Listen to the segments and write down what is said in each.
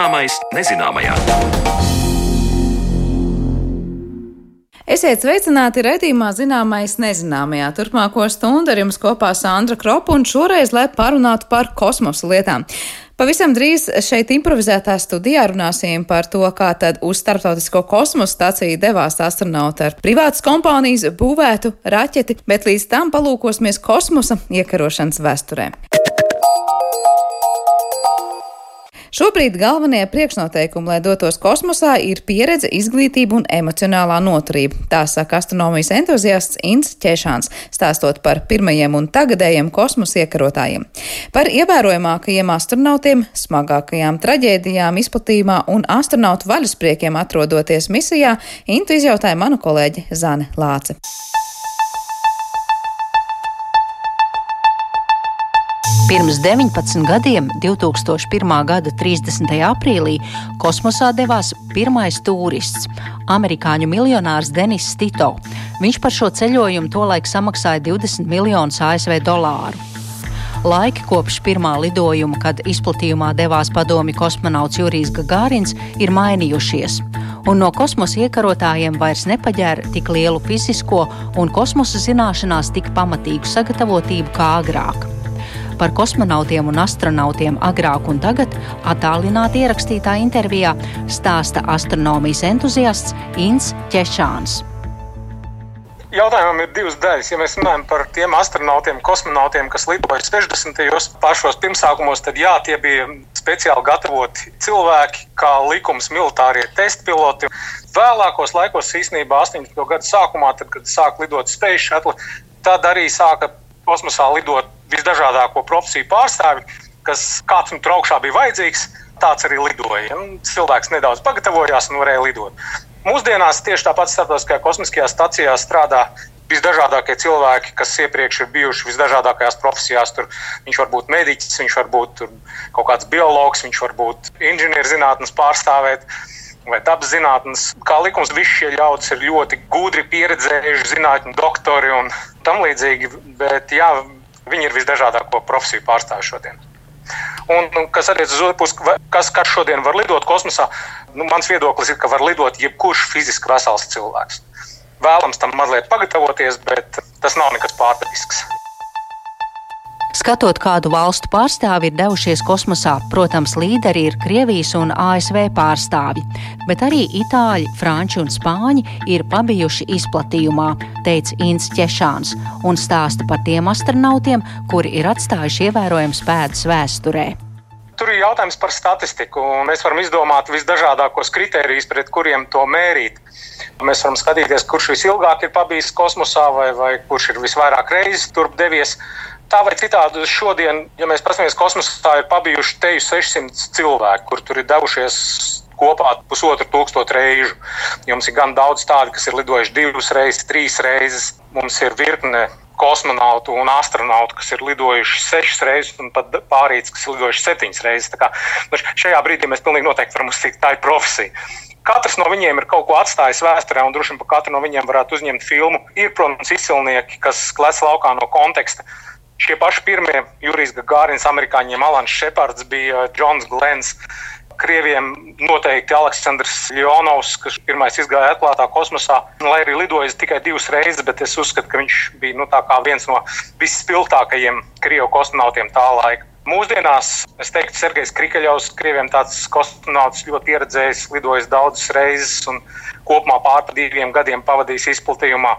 Zināmais nezināmajā. Esiet sveicināti redzījumā zināmais nezināmajā. Turpmāko stundu ar jums kopā Sandra Kropa un šoreiz, lai parunātu par kosmosa lietām. Pavisam drīz šeit improvizētā studijā runāsim par to, kā tad uz starptautisko kosmosa stāciju devās astronauti ar privātas kompānijas būvētu raķeti, bet līdz tam palūkosimies kosmosa iekarošanas vēsturē. Šobrīd galvenie priekšnoteikumi, lai dotos kosmosā, ir pieredze, izglītība un emocionālā noturība. Tā saka astronomijas entuziasts Inns Češāns, stāstot par pirmajiem un tagadējiem kosmosa iekarotājiem. Par ievērojamākajiem astronautiem, smagākajām traģēdijām, izplatījumā un astronautu vaļaspriekiem atrodoties misijā, Intu izjautāja manu kolēģi Zane Lāce. Pirms 19 gadiem, 2001. gada 30. aprīlī, kosmosā devās pirmais turists - amerikāņu miljonārs Denis Tito. Viņš par šo ceļojumu tolaik samaksāja 20 miljonus ASV dolāru. Laiki kopš pirmā lidojuma, kad izplatījumā devās padomi kosmonauts Jurijs Gagārins, ir mainījušies. Un no kosmosa iekarotājiem vairs nepaģēra tik lielu fizisko un kosmosa zināšanās tik pamatīgu sagatavotību kā agrāk par kosmonautiem un astronautiem agrāk un tagad attālināti ierakstītā intervijā stāsta astronomijas entuziasts Inns Češāns. Jautājumam ir divas daļas. Ja mēs runājam par tiem astronautiem, kosmonautiem, kas lidoja 60. gados, pašos pirmsākumos, tad jā, tie bija speciāli gatavoti cilvēki, kā likums militārie testpiloti. Vēlākos laikos, īstenībā 80. gadu sākumā, tad, kad sāka lidot Space Shuttle, tad arī sāka kosmosā lidot visdažādāko profesiju pārstāvi, kas kāds tur augšā bija vajadzīgs, tāds arī lidoja. Un cilvēks nedaudz pagatavojās un varēja lidot. Mūsdienās tieši tāpat starptautiskajā kosmiskajā stacijā strādā visdažādākie cilvēki, kas iepriekš ir bijuši visdažādākajās profesijās. Tur viņš var būt mediķis, viņš var būt kaut kāds biologs, viņš var būt inženierzinātnes pārstāvēt. Vai dabas zinātnes, kā likums, visi šie ļaudis ir ļoti gudri, pieredzējuši zinātņu doktori un tam līdzīgi. Bet jā, Viņi ir visdažādāko profesiju pārstāvji šodien. Un, kas attiecas uz otru pusi, kas, kas šodien var lidot kosmosā, nu, mans viedoklis ir, ka var lidot jebkurš fiziski vesels cilvēks. Vēlams tam mazliet pagatavoties, bet tas nav nekas pārdavisks. Skatot, kādu valstu pārstāvi ir devušies kosmosā, protams, līderi ir Krievijas un ASV pārstāvji, bet arī itāļi, franči un spāņi ir pabijuši izplatījumā, teica Inns Češāns, un stāsta par tiem astronautiem, kuri ir atstājuši ievērojams pēdas vēsturē. Tur ir jautājums par statistiku. Mēs varam izdomāt visdažādākos kritērijus, pret kuriem to mērīt. Mēs varam skatīties, kurš visilgāk ir pabijis kosmosā, vai, vai kurš ir visvairāk reizes turp devies tā vai citādi šodien, ja mēs paskatāmies kosmosā, ir pabijuši teju 600 cilvēku, kur tur ir devušies kopā pusotru tūkstošu reižu. Jums ir gan daudz tādu, kas ir lidojuši divas reizes, trīs reizes. Mums ir virkne kosmonautu un astronautu, kas ir lidojuši sešas reizes, un pat pārīts, kas ir lidojuši septiņas reizes. Kā, nu, šajā brīdī mēs pilnīgi noteikti varam uzskatīt, tā ir profesija. Katrs no viņiem ir kaut ko atstājis vēsturē, un droši vien par katru no viņiem varētu uzņemt filmu. Ir, protams, izcilnieki, kas klēc laukā no konteksta. Šie paši pirmie Jurijs Gārins, amerikāņiem Alans Šepards bija Džons Glens. Krieviem noteikti Aleksandrs Ljonovs, kas pirmais izgāja atklātā kosmosā, lai arī lidojis tikai divas reizes, bet es uzskatu, ka viņš bija nu, viens no visspilgtākajiem krievu kosmonautiem tā laika. Mūsdienās es teiktu, Sergejs Krikeļovs, krieviem tāds kosmonauts ļoti pieredzējis, lidojis daudzas reizes un kopumā pār diviem gadiem pavadījis izplatījumā.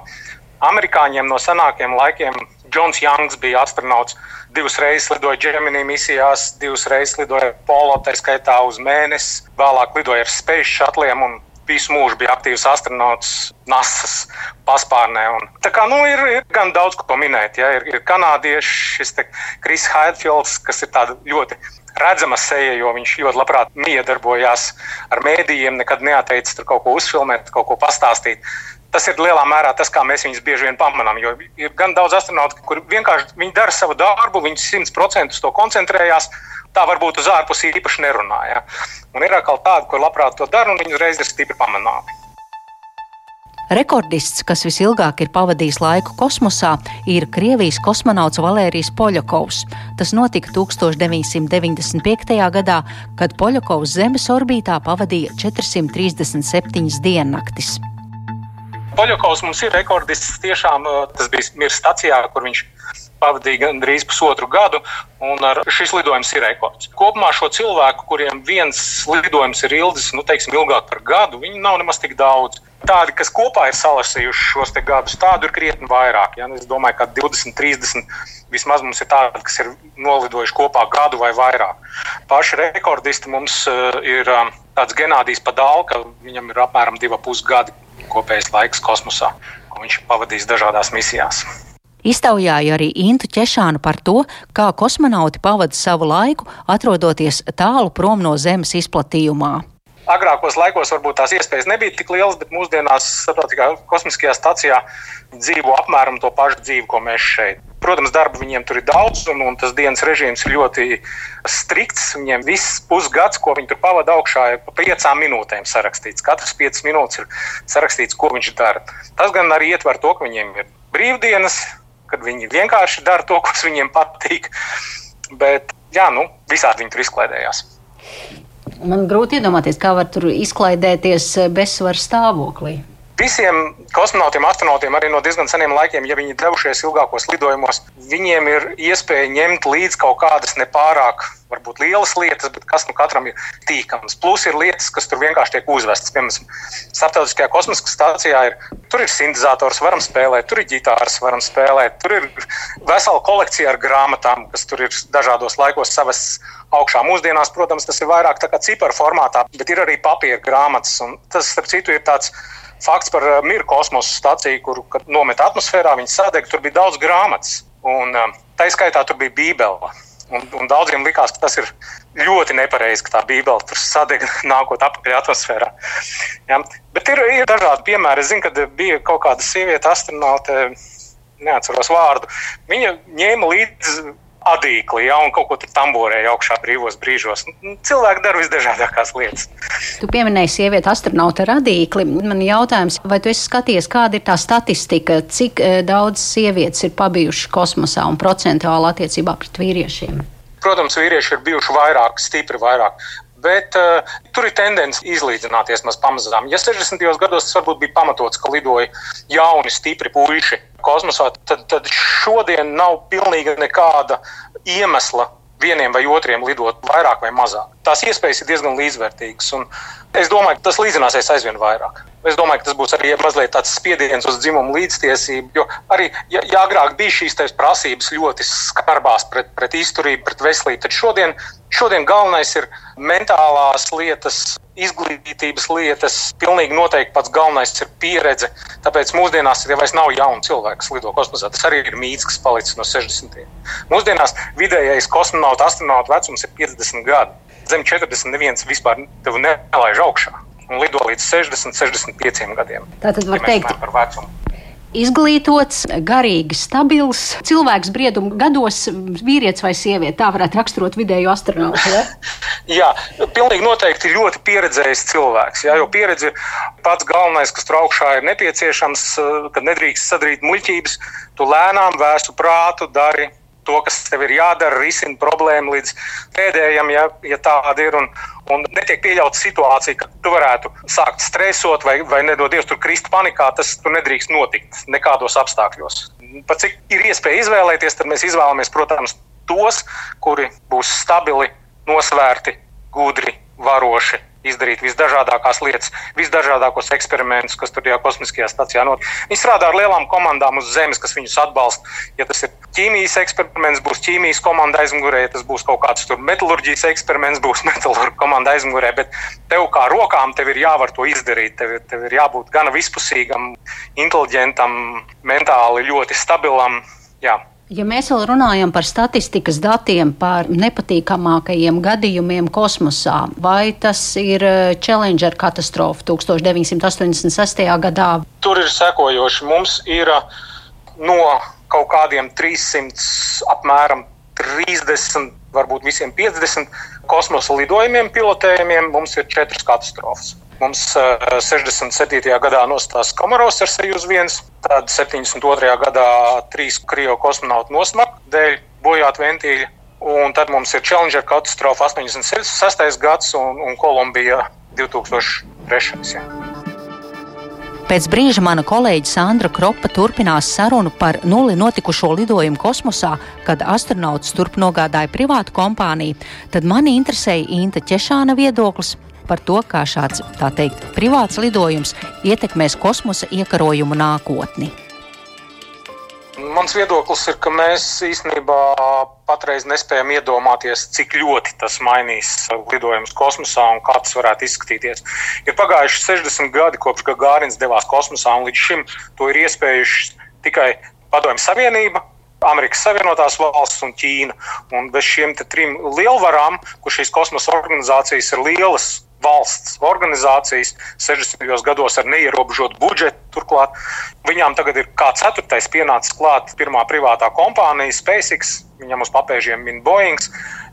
Amerikāņiem no senākiem laikiem Džons Jangs bija astronauts. Divas reizes lidoja Gemini misijās, divas reizes lidoja Polo, tā skaitā uz mēnesi. Vēlāk lidoja ar Space Shuttle un visu mūžu bija aktīvs astronauts NASA paspārnē. Un, tā kā nu, ir, ir gan daudz ko minēt. Ja? Ir, ir kanādieši, šis Kris Haidfields, kas ir ļoti redzama seja, jo viņš ļoti labprāt miedarbojās ar mēdījiem, nekad neatteicis tur kaut ko uzfilmēt, kaut ko pastāstīt tas ir lielā mērā tas, kā mēs viņus bieži vien pamanām. Jo ir gan daudz astronautu, kur vienkārši dara savu darbu, viņi simt procentus to koncentrējās. Tā varbūt uz ārpusi īpaši nerunāja. Un ir atkal tādi, kur labprāt to dara, un viņi uzreiz ir stipri pamanāmi. Rekordists, kas visilgāk ir pavadījis laiku kosmosā, ir Krievijas kosmonauts Valērijas Poļakovs. Tas notika 1995. gadā, kad Poļakovs Zemes orbītā pavadīja 437 diennaktis. Poļakovs mums ir rekordists. Tiešām tas bija Mirs stacijā, kur viņš pavadīja gandrīz pusotru gadu, un šis lidojums ir rekords. Kopumā šo cilvēku, kuriem viens lidojums ir ilgs, nu, teiksim, ilgāk par gadu, viņi nav nemaz tik daudz. Tādi, kas kopā ir salasījuši šos gadus, tādu ir krietni vairāk. Ja? Nu, es domāju, ka 20, 30 vismaz mums ir tādi, kas ir nolidojuši kopā gadu vai vairāk. Paši rekordisti mums ir tāds Genādijs Padalka, viņam ir apmēram 2,5 gadi kopējais laiks kosmosā, ko viņš pavadīs dažādās misijās. Iztaujāju arī Intu Češānu par to, kā kosmonauti pavada savu laiku, atrodoties tālu prom no Zemes izplatījumā. Agrākos laikos varbūt tās iespējas nebija tik lielas, bet mūsdienās starptautiskajā kosmiskajā stacijā dzīvo apmēram to pašu dzīvi, ko mēs šeit. Protams, darba viņiem tur ir daudz, un, un tas dienas režīms ir ļoti strikts. Viņiem viss pusgads, ko viņi tur pavada augšā, ir pa piecām minūtēm sarakstīts. Katras piecas minūtes ir sarakstīts, ko viņš dara. Tas gan arī ietver to, ka viņiem ir brīvdienas, kad viņi vienkārši dara to, kas viņiem patīk. Bet, jā, nu, visādi viņi tur izklaidējās. Man grūti iedomāties, kā var tur izklaidēties bezsvaru stāvoklī. Visiem kosmonautiem, astronautiem arī no diezgan seniem laikiem, ja viņi devušies ilgākos lidojumos, viņiem ir iespēja ņemt līdzi kaut kādas nepārāk, varbūt lielas lietas, bet kas nu katram ir tīkams. Plus ir lietas, kas tur vienkārši tiek uzvestas. Piemēram, Startautiskajā kosmiskajā stācijā ir, tur ir sintēzators, varam spēlēt, tur ir ģitāras, varam spēlēt, tur ir vesela kolekcija ar grāmatām, kas tur ir dažādos laikos savas augšā. Mūsdienās, protams, tas ir vairāk tā kā ciparu formātā, bet ir arī papīra grāmatas. Tas, starp citu, ir tāds fakts par uh, Miru kosmosa staciju, kur nomet atmosfērā, viņi sadeg, tur bija daudz grāmatas. Un uh, tā izskaitā tur bija Bībele. Un, un daudziem likās, ka tas ir ļoti nepareizi, ka tā Bībele tur sadeg, nākot atpakaļ atmosfērā. Ja? Bet ir, ir dažādi piemēri. Es zinu, ka bija kaut kāda sieviete, astronaute, neatceros vārdu. Viņa ņēma līdzi adīkli, ja, un kaut ko tur tamborēja augšā brīvos brīžos. Nu, cilvēki dara visdažādākās lietas. Tu pieminēji sievieti astronauta radīkli. Man jautājums, vai tu esi skatījies, kāda ir tā statistika, cik eh, daudz sievietes ir pabijušas kosmosā un procentuāli attiecībā pret vīriešiem? Protams, vīrieši ir bijuši vairāk, stipri vairāk. Bet uh, tur ir tendence izlīdzināties maz pamazām. Ja 60. gados tas varbūt bija pamatots, ka lidoja jauni, stipri puiši kosmosā, tad, tad šodien nav pilnīgi nekāda iemesla vieniem vai otriem lidot vairāk vai mazāk. Tās iespējas ir diezgan līdzvērtīgas. Es domāju, ka tas līdzināsies aizvien vairāk. Es domāju, ka tas būs arī mazliet tāds spiediens uz dzimumu līdztiesību. Jo arī, ja, ja agrāk bija šīs prasības ļoti skarbās pret, pret izturību, pret veselību, tad šodien, šodien galvenais ir mentālās lietas, izglītības lietas. Pilnīgi noteikti pats galvenais ir pieredze. Tāpēc mūsdienās jau nav jaunu cilvēku, kas lido kosmosā. Tas arī ir mīts, kas palicis no 60. Mūsdienās vidējais kosmonauta, astronauta vecums ir 50 gadi. Zem 40 neviens vispār nelaiž augšā un lido līdz 60, 65 gadiem. Tā tad var ja teikt, par vecumu. Izglītots, garīgi stabils, cilvēks brieduma gados, vīrietis vai sieviete. Tā varētu raksturot vidēju astronautu. Ja? jā, pilnīgi noteikti ļoti pieredzējis cilvēks. Jā, jo pieredze pats galvenais, kas tur augšā ir nepieciešams, kad nedrīkst sadarīt muļķības, tu lēnām vēstu prātu dari to, kas tev ir jādara, risina problēmu līdz pēdējiem, ja, ja tāda ir. Un, un netiek pieļauta situācija, ka tu varētu sākt stresot vai, vai nedodies tur krist panikā. Tas nedrīkst notikt nekādos apstākļos. Pat cik ir iespēja izvēlēties, tad mēs izvēlamies, protams, tos, kuri būs stabili, nosvērti, gudri, varoši izdarīt visdažādākās lietas, visdažādākos eksperimentus, kas tur tajā kosmiskajā stācijā notiek. Viņi strādā ar lielām komandām uz Zemes, kas viņus atbalsta. Ja tas ir ķīmijas eksperiments, būs ķīmijas komanda aizmugurē, ja tas būs kaut kāds metālurģijas eksperiments, būs metālurģija komanda aizmugurē. Bet tev kā rokām tev ir jāvar to izdarīt. Tev, tev ir jābūt gan vispusīgam, inteliģentam, mentāli ļoti stabilam. Jā. Ja mēs vēl runājam par statistikas datiem par nepatīkamākajiem gadījumiem kosmosā, vai tas ir eh, Challenger katastrofa 1986. gadā? Tur ir sekojoši. Mums ir eh, no kaut kādiem 300, apmēram 30 varbūt visiem 50 kosmosa lidojumiem, pilotējumiem, mums ir četras katastrofas. Mums 67. gadā nostājās Komoros ar Sejus 1, tad 72. gadā trīs krievu kosmonauti nosmaka dēļ bojāt ventīļa. Un tad mums ir Challenger katastrofa 86. gads un, un Kolumbija 2003. Jā. Pēc brīža mana kolēģe Sandra Kropa turpinās sarunu par nulli notikušo lidojumu kosmosā, kad astronauts turp nogādāja privātu kompāniju. Tad mani interesēja Inta Češāna viedoklis par to, kā šāds, tā teikt, privāts lidojums ietekmēs kosmosa iekarojumu nākotni. Mans viedoklis ir, ka mēs īstenībā patreiz nespējam iedomāties, cik ļoti tas mainīs lidojumus kosmosā un kā tas varētu izskatīties. Ir pagājuši 60 gadi, kopš Gagārins devās kosmosā, un līdz šim to ir iespējuši tikai Padomju Savienība, Amerikas Savienotās valstis un Ķīna. Un bez šiem trim lielvarām, kur šīs kosmosa organizācijas ir lielas valsts organizācijas 60. gados ar neierobežotu budžetu. Turklāt viņām tagad ir kā ceturtais pienācis klāt pirmā privātā kompānija SpaceX, viņam uz papēžiem min Boeing.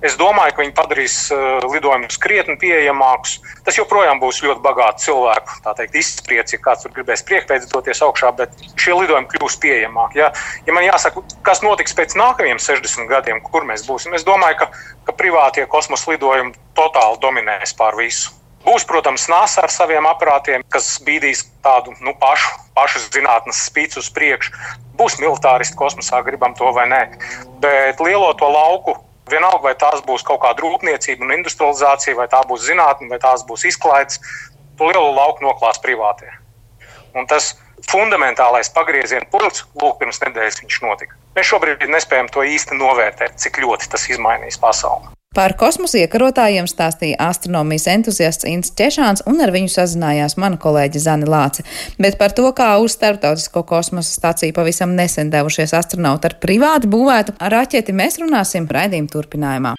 Es domāju, ka viņi padarīs uh, lidojumus krietni pieejamākus. Tas joprojām būs ļoti bagāts cilvēku teikt, izspriedzi, ja kāds tur gribēs priekšpēc doties augšā, bet šie lidojumi kļūs pieejamāki. Ja? ja man jāsaka, kas notiks pēc nākamajiem 60 gadiem, kur mēs būsim, es domāju, ka, ka privātie kosmosa lidojumi totāli dominēs pār visu. Būs, protams, NASA ar saviem aparātiem, kas bīdīs tādu nu, pašu, pašu zinātnes spīdus uz priekšu. Būs militāristi kosmosā, gribam to vai nē. Bet lielo to lauku, vienalga vai tās būs kaut kāda rūpniecība un industrializācija, vai tā būs zinātne, vai tās būs izklaides, to lielo lauku noklās privātie. Un tas fundamentālais pagrieziena punkts, lūk, pirms nedēļas viņš notika. Mēs šobrīd nespējam to īsti novērtēt, cik ļoti tas izmainīs pasauli. Par kosmosa iekarotājiem stāstīja astronomijas entuziasts Inns Češāns, un ar viņu sazinājās mana kolēģe Zani Lāce. Bet par to, kā uz starptautisko kosmosa stāciju pavisam nesen devušies astronauti ar privāti būvētu raķeti, mēs runāsim raidījuma turpinājumā.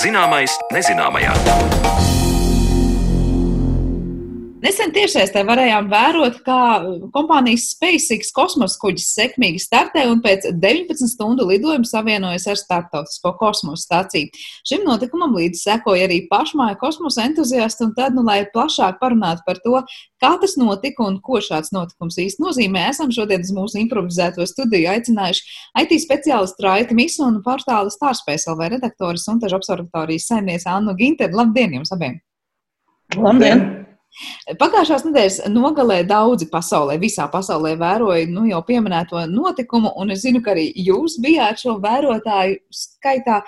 Zināmais nezināmajā. Nesen tiešsaistē varējām vērot, kā kompānijas SpaceX kosmosa kuģis sekmīgi startē un pēc 19 stundu lidojuma savienojas ar starptautisko kosmosa stāciju. Šim notikumam līdzi sekoja arī pašmāja kosmosa entuziasti, un tad, nu, lai plašāk parunātu par to, kā tas notika un ko šāds notikums īsti nozīmē, esam šodien uz mūsu improvizēto studiju aicinājuši IT speciālistu Raiti Misu un portāla Starspēs LV redaktoris un težu observatorijas saimniece Annu Ginteru. Labdien jums abiem! Labdien! Pagājušās nedēļas nogalē daudzi pasaulē, visā pasaulē vēroja nu, jau pieminēto notikumu, un es zinu, ka arī jūs bijāt šo vērotāju skaitā.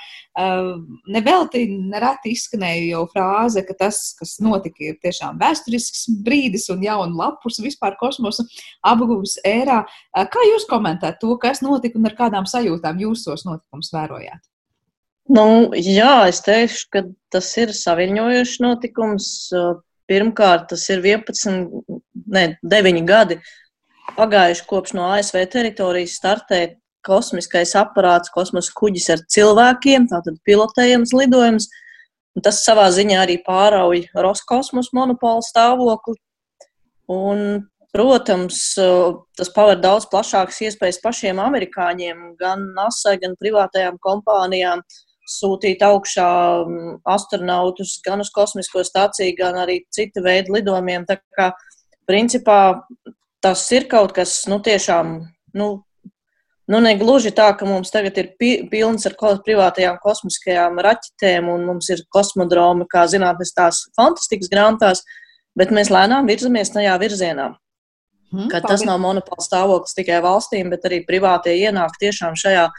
Nevelti nereti izskanēja jau frāze, ka tas, kas notika, ir tiešām vēsturisks brīdis un jaunu lapus vispār kosmosa apgūves ērā. Kā jūs komentējat to, kas notika un ar kādām sajūtām jūs tos notikumus vērojāt? Nu, jā, es teikšu, ka tas ir saviņojošs notikums Pirmkārt, tas ir 11, ne, 9 gadi pagājuši kopš no ASV teritorijas startē kosmiskais aparāts, kosmosa kuģis ar cilvēkiem, tātad pilotējams lidojums. Un tas savā ziņā arī pārauj Roskosmos monopolu stāvokli. Un, protams, tas paver daudz plašākas iespējas pašiem amerikāņiem, gan NASA, gan privātajām kompānijām. Uh, sūtīt augšā mm, astronautus gan uz kosmisko stāciju, gan arī cita veida lidojumiem. Tā kā principā tas ir kaut kas, nu, tiešām, nu, nu ne gluži tā, ka mums tagad ir pilns ar privātajām kosmiskajām raķetēm un mums ir kosmodromi, kā zinātnes tās fantastikas grāmatās, bet mēs lēnām virzamies tajā virzienā. Hmm, ka tas nav monopola stāvoklis tikai valstīm, bet arī privātie ienāk tiešām šajā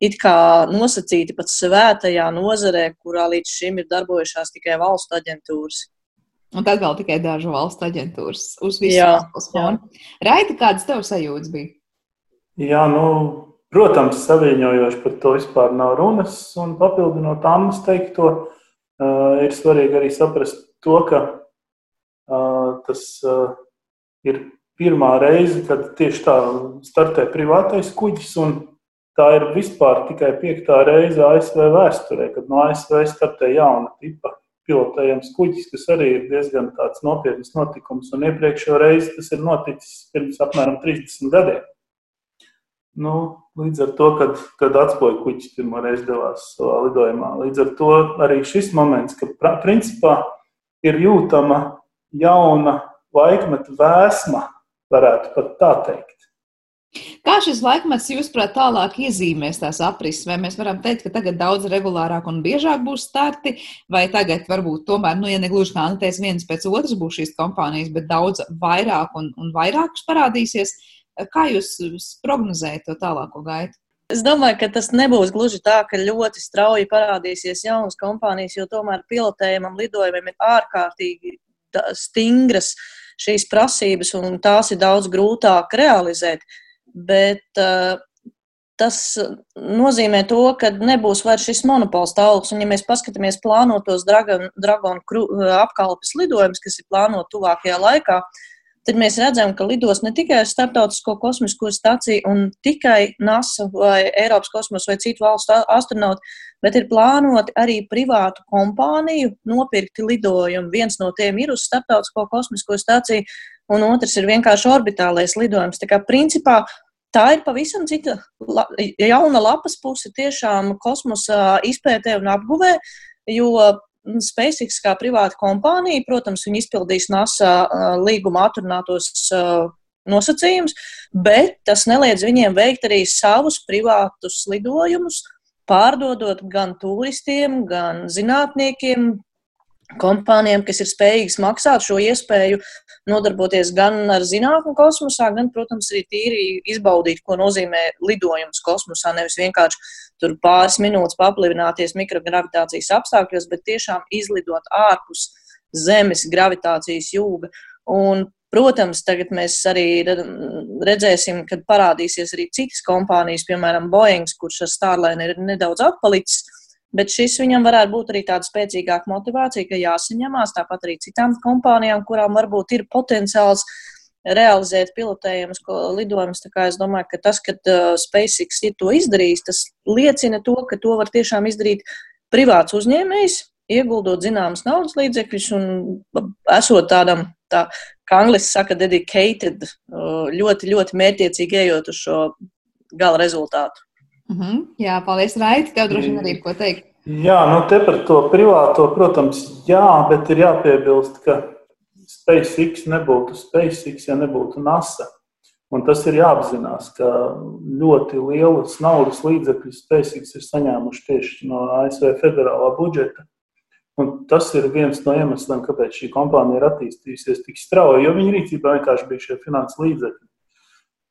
it kā nosacīti pat svētajā nozarē, kurā līdz šim ir darbojušās tikai valstu aģentūras. Un tad vēl tikai dažu valstu aģentūras uz visām pusēm. Raiti, kādas tev sajūtas bija? Jā, nu, protams, saviņojoši par to vispār nav runas. Un papildinot Annas teikto, uh, ir svarīgi arī saprast to, ka uh, tas uh, ir pirmā reize, kad tieši tā startē privātais kuģis. Un, Tā ir vispār tikai piektā reize ASV vēsturē, kad no ASV startē jauna tipa pilotējams kuģis, kas arī ir diezgan nopietns notikums. Un iepriekšējo reizi tas ir noticis pirms apmēram 30 gadiem. Nu, līdz ar to, kad, kad atspēja kuģis pirmo reizi devās savā lidojumā, līdz ar to arī šis moments, ka principā ir jūtama jauna laikmeta vēsma, varētu pat tā teikt. Kā šis laikmets, jūsuprāt, tālāk iezīmēs tās aprises? Vai mēs varam teikt, ka tagad daudz regulārāk un biežāk būs starti, vai tagad varbūt tomēr, nu, ja negluži kā Antēs viens pēc otras būs šīs kompānijas, bet daudz vairāk un, un vairākus parādīsies? Kā jūs prognozējat to tālāko gaitu? Es domāju, ka tas nebūs gluži tā, ka ļoti strauji parādīsies jaunas kompānijas, jo tomēr pilotējumam lidojumiem ir ārkārtīgi stingras šīs prasības, un tās ir daudz grūtāk realizēt. Uh, bet uh, tas nozīmē to, ka nebūs vairs šis monopols tālrunis. Un, ja mēs paskatāmies plānotos dragonu apkalpes lidojumus, kas ir plānoti tuvākajā laikā, tad mēs redzam, ka lidos ne tikai Startautisko kosmisko staciju un tikai NASA vai Eiropas kosmosa vai citu valstu astronauti, bet ir plānoti arī privātu kompāniju nopirkti lidojumi. Viens no tiem ir uz Startautisko kosmisko staciju, un otrs ir vienkārši orbitālais lidojums. Tā kā principā tā ir pavisam cita jauna lapas puse tiešām kosmosa izpētē un apguvē, jo SpaceX kā privāta kompānija, protams, viņi izpildīs NASA līguma atrunātos nosacījumus, bet tas neliedz viņiem veikt arī savus privātus lidojumus, pārdodot gan turistiem, gan zinātniekiem, kompānijām, kas ir spējīgas maksāt šo iespēju nodarboties gan ar zinātnē, kosmosā, gan, protams, arī tīri izbaudīt, ko nozīmē lidojums kosmosā. Nevis vienkārši tur pāris minūtes paplivināties mikrogravitācijas apstākļos, bet tiešām izlidot ārpus Zemes gravitācijas jūga. Un, protams, tagad mēs arī redzēsim, kad parādīsies arī citas kompānijas, piemēram, Boeing, kurš ar Starliner ir nedaudz atpalicis Bet šis viņam varētu būt arī tāda spēcīgāka motivācija, ka jāsaņemās tāpat arī citām kompānijām, kurām varbūt ir potenciāls realizēt pilotējumus lidojumus. Es domāju, ka tas, ka uh, SpaceX ir to izdarījis, tas liecina to, ka to var tiešām izdarīt privāts uzņēmējs, ieguldot zināmas naudas līdzekļus un esot tādam, tā, kā angliski saka, dedicated, uh, ļoti, ļoti mērķiecīgi ejot uz šo gala rezultātu. Uh mhm. -huh. Jā, paldies, Raiti. Tev droši vien arī ir ko teikt. Jā, nu te par to privāto, protams, jā, bet ir jāpiebilst, ka SpaceX nebūtu SpaceX, ja nebūtu NASA. Un tas ir jāapzinās, ka ļoti lielas naudas līdzekļus SpaceX ir saņēmuši tieši no ASV federālā budžeta. Un tas ir viens no iemesliem, kāpēc šī kompānija ir attīstījusies tik strauji, jo viņa rīcībā vienkārši bija šie finanses līdzekļi.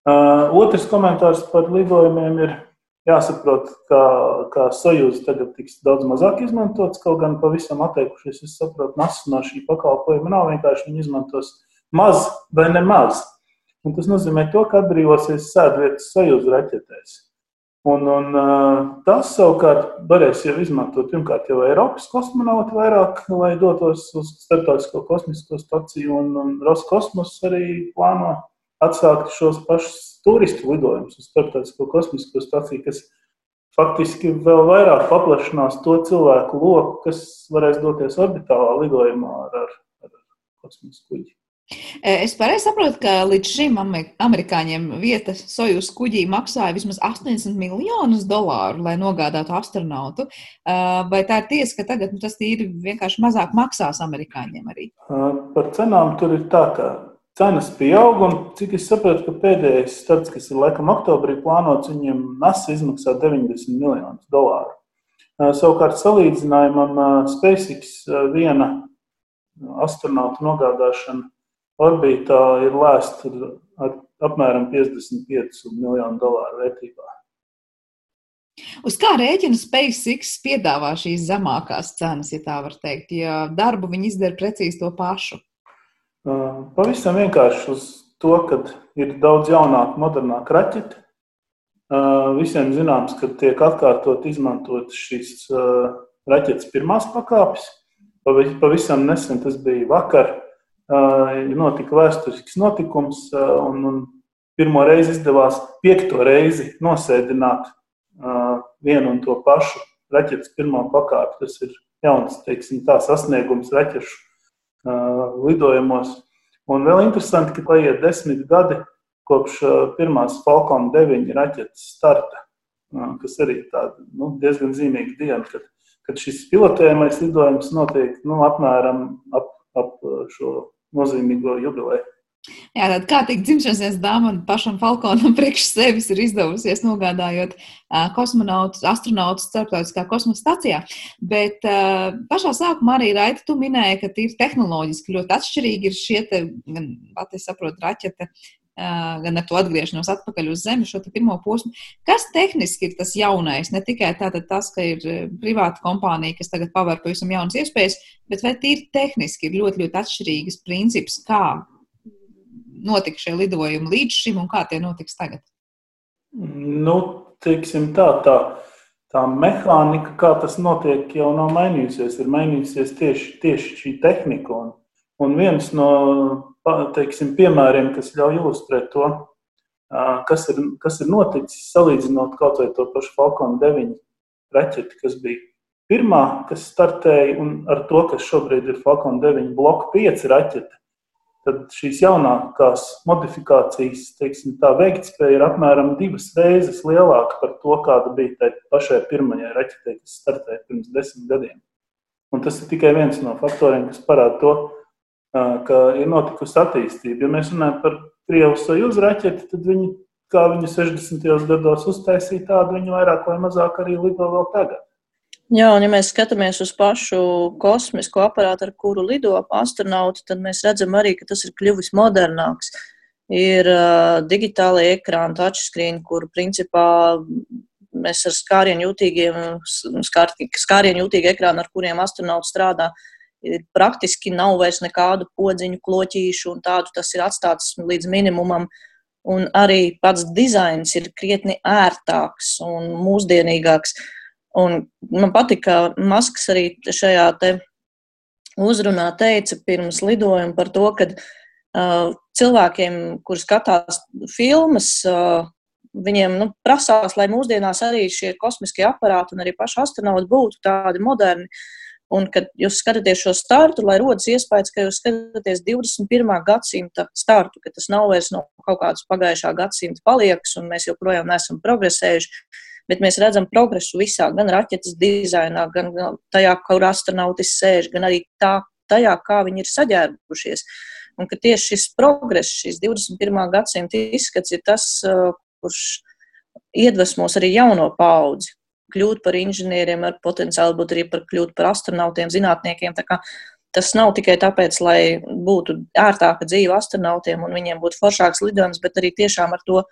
Uh, otrs komentārs par lidojumiem ir jāsaprot, ka, ka sajūta tagad tiks daudz mazāk izmantots, kaut gan pavisam atteikušies. Es saprotu, NASA no šī pakalpojuma nav vienkārši viņi izmantos maz vai nemaz. Un tas nozīmē to, ka atbrīvosies sēdvietas sajūta raķetēs. Un, un, tas savukārt varēs jau izmantot pirmkārt jau Eiropas kosmonauti vairāk, lai dotos uz starptautisko kosmisko staciju, un, un Roskosmos arī plāno atsākt šos pašus turistu lidojumus uz starptautisko kosmisko staciju, kas faktiski vēl vairāk paplašinās to cilvēku loku, kas varēs doties orbitālā lidojumā ar, ar, ar kosmosa kuģi. E, es pareizi saprotu, ka līdz šim amerikāņiem vieta Sojus kuģī maksāja vismaz 80 miljonus dolāru, lai nogādātu astronautu. E, vai tā ir tiesa, ka tagad nu, tas ir vienkārši mazāk maksās amerikāņiem arī? Par cenām tur ir tā, ka cenas pieaug, un cik es saprotu, ka pēdējais starts, kas ir laikam oktobrī plānots, viņiem NASA izmaksā 90 miljonus dolāru. Savukārt salīdzinājumam SpaceX viena astronauta nogādāšana orbītā ir lēsta ar apmēram 55 miljonu dolāru vērtībā. Uz kā rēķina SpaceX piedāvā šīs zemākās cenas, ja tā var teikt, ja darbu viņi izdara precīzi to pašu? Pavisam vienkārši uz to, ka ir daudz jaunāka, modernāka raķete. Visiem zināms, ka tiek atkārtot izmantot šīs raķetes pirmās pakāpes. Pavisam nesen tas bija vakar. Notika vēsturisks notikums, un, un pirmo reizi izdevās piekto reizi nosēdināt vienu un to pašu raķetes pirmā pakāpi. Tas ir jauns teiksim, tā, sasniegums raķešu lidojumos. Un vēl interesanti, ka paiet desmit gadi kopš pirmās Falcon 9 raķetes starta, kas arī tāda nu, diezgan zīmīga diena, kad, kad šis pilotējumais lidojums notiek nu, apmēram ap, ap šo nozīmīgo jubileju. Jā, tāda kārtīga dzimšanas dāma pašam Falkonam priekš sevis ir izdevusies nogādājot kosmonautus, astronautus starptautiskā kosmosa stacijā. Bet uh, pašā sākumā arī Raita, tu minēji, ka tīri tehnoloģiski ļoti atšķirīgi ir šie te, gan, pat es saprotu, raķete, uh, gan ar to atgriešanos atpakaļ uz Zemi, šo pirmo posmu. Kas tehniski ir tas jaunais? Ne tikai tātad tas, ka ir privāta kompānija, kas tagad paver pavisam jaunas iespējas, bet vai tīri tehniski ir ļoti, ļoti atšķirīgas princips, kā notika šie lidojumi līdz šim un kā tie notiks tagad? Nu, teiksim tā, tā, tā mehānika, kā tas notiek, jau nav mainījusies. Ir mainījusies tieši, tieši šī tehnika. Un, un viens no teiksim, piemēriem, kas ļauj ilustrēt to, kas ir, kas ir noticis, salīdzinot kaut vai to pašu Falcon 9 raķeti, kas bija pirmā, kas startēja, un ar to, kas šobrīd ir Falcon 9 bloka 5 raķete tad šīs jaunākās modifikācijas teiksim, veiktspēja ir apmēram divas reizes lielāka par to, kāda bija tai pašai pirmajai raķetei, kas startēja pirms desmit gadiem. Un tas ir tikai viens no faktoriem, kas parāda to, ka ir notikusi attīstība. Ja mēs runājam par Krievijas sojuzu raķeti, tad viņi, kā viņi 60. gados uztaisīja, tādu viņi vairāk vai mazāk arī lido vēl tagad. Jā, un ja mēs skatāmies uz pašu kosmisko aparātu, ar kuru lido astronauti, tad mēs redzam arī, ka tas ir kļuvis modernāks. Ir uh, digitālai ekrāni, touchscreen, kur principā mēs ar skārienu skār, skārienu jūtīgi ekrāni, ar kuriem astronauti strādā, praktiski nav vairs nekādu podziņu, kloķīšu un tādu. Tas ir atstāts līdz minimumam. Un arī pats dizains ir krietni ērtāks un mūsdienīgāks. Uh, Un man patīk, ka Masks arī šajā uzrunā teica pirms lidojuma par to, ka uh, cilvēkiem, kur skatās filmas, uh, viņiem nu, prasās, lai mūsdienās arī šie kosmiskie aparāti un arī paši astronauti būtu tādi moderni. Un, kad jūs skatāties šo startu, lai rodas iespējas, ka jūs skatāties 21. gadsimta startu, ka tas nav vairs no kaut kādas pagājušā gadsimta paliekas, un mēs joprojām neesam progresējuši bet mēs redzam progresu visā, gan raķetes dizainā, gan tajā, kur astronautis sēž, gan arī tā, tajā, kā viņi ir saģērbušies. Un ka tieši šis progress, šis 21. gadsimta izskats ir tas, uh, kurš iedvesmos arī jauno paudzi kļūt par inženieriem, ar potenciālu būt arī par kļūt par astronautiem, zinātniekiem. Tas nav tikai tāpēc, lai būtu ērtāka dzīve astronautiem un viņiem būtu foršāks lidojums, bet arī tiešām ar to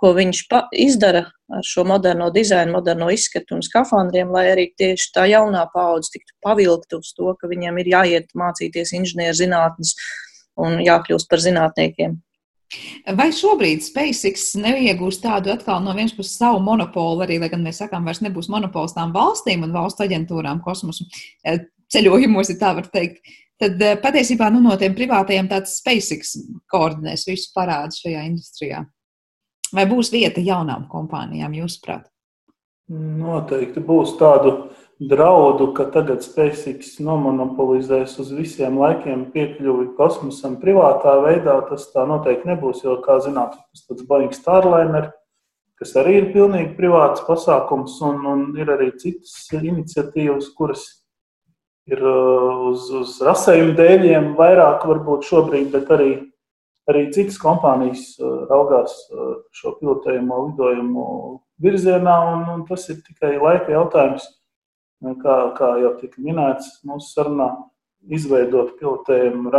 ko viņš izdara ar šo moderno dizainu, moderno izskatu un skafandriem, lai arī tieši tā jaunā paudze tiktu pavilkta uz to, ka viņiem ir jāiet mācīties inženierzinātnes un jākļūst par zinātniekiem. Vai šobrīd SpaceX neiegūst tādu atkal no vienas puses savu monopolu, arī, lai gan mēs sakām, vairs nebūs monopols tām valstīm un valstu aģentūrām kosmosu eh, ceļojumos, ja tā var teikt, tad eh, patiesībā nu, no tiem privātajiem tāds SpaceX koordinēs visu parādu šajā industrijā? Vai būs vieta jaunām kompānijām, jūsuprāt? Noteikti būs tādu draudu, ka tagad SpaceX nomonopolizēs uz visiem laikiem piekļuvi kosmosam privātā veidā. Tas tā noteikti nebūs, jo, kā zināt, tas pats Boeing Starliner, kas arī ir pilnīgi privāts pasākums, un, un ir arī citas iniciatīvas, kuras ir uh, uz, uz rasējuma dēļiem vairāk varbūt šobrīd, bet arī Arī citas kompānijas uh, raugās uh, šo pilotējumu lidojumu virzienā, un, un tas ir tikai laika jautājums. Kā, kā jau tika minēts mūsu sarunā, izveidot pilotējumu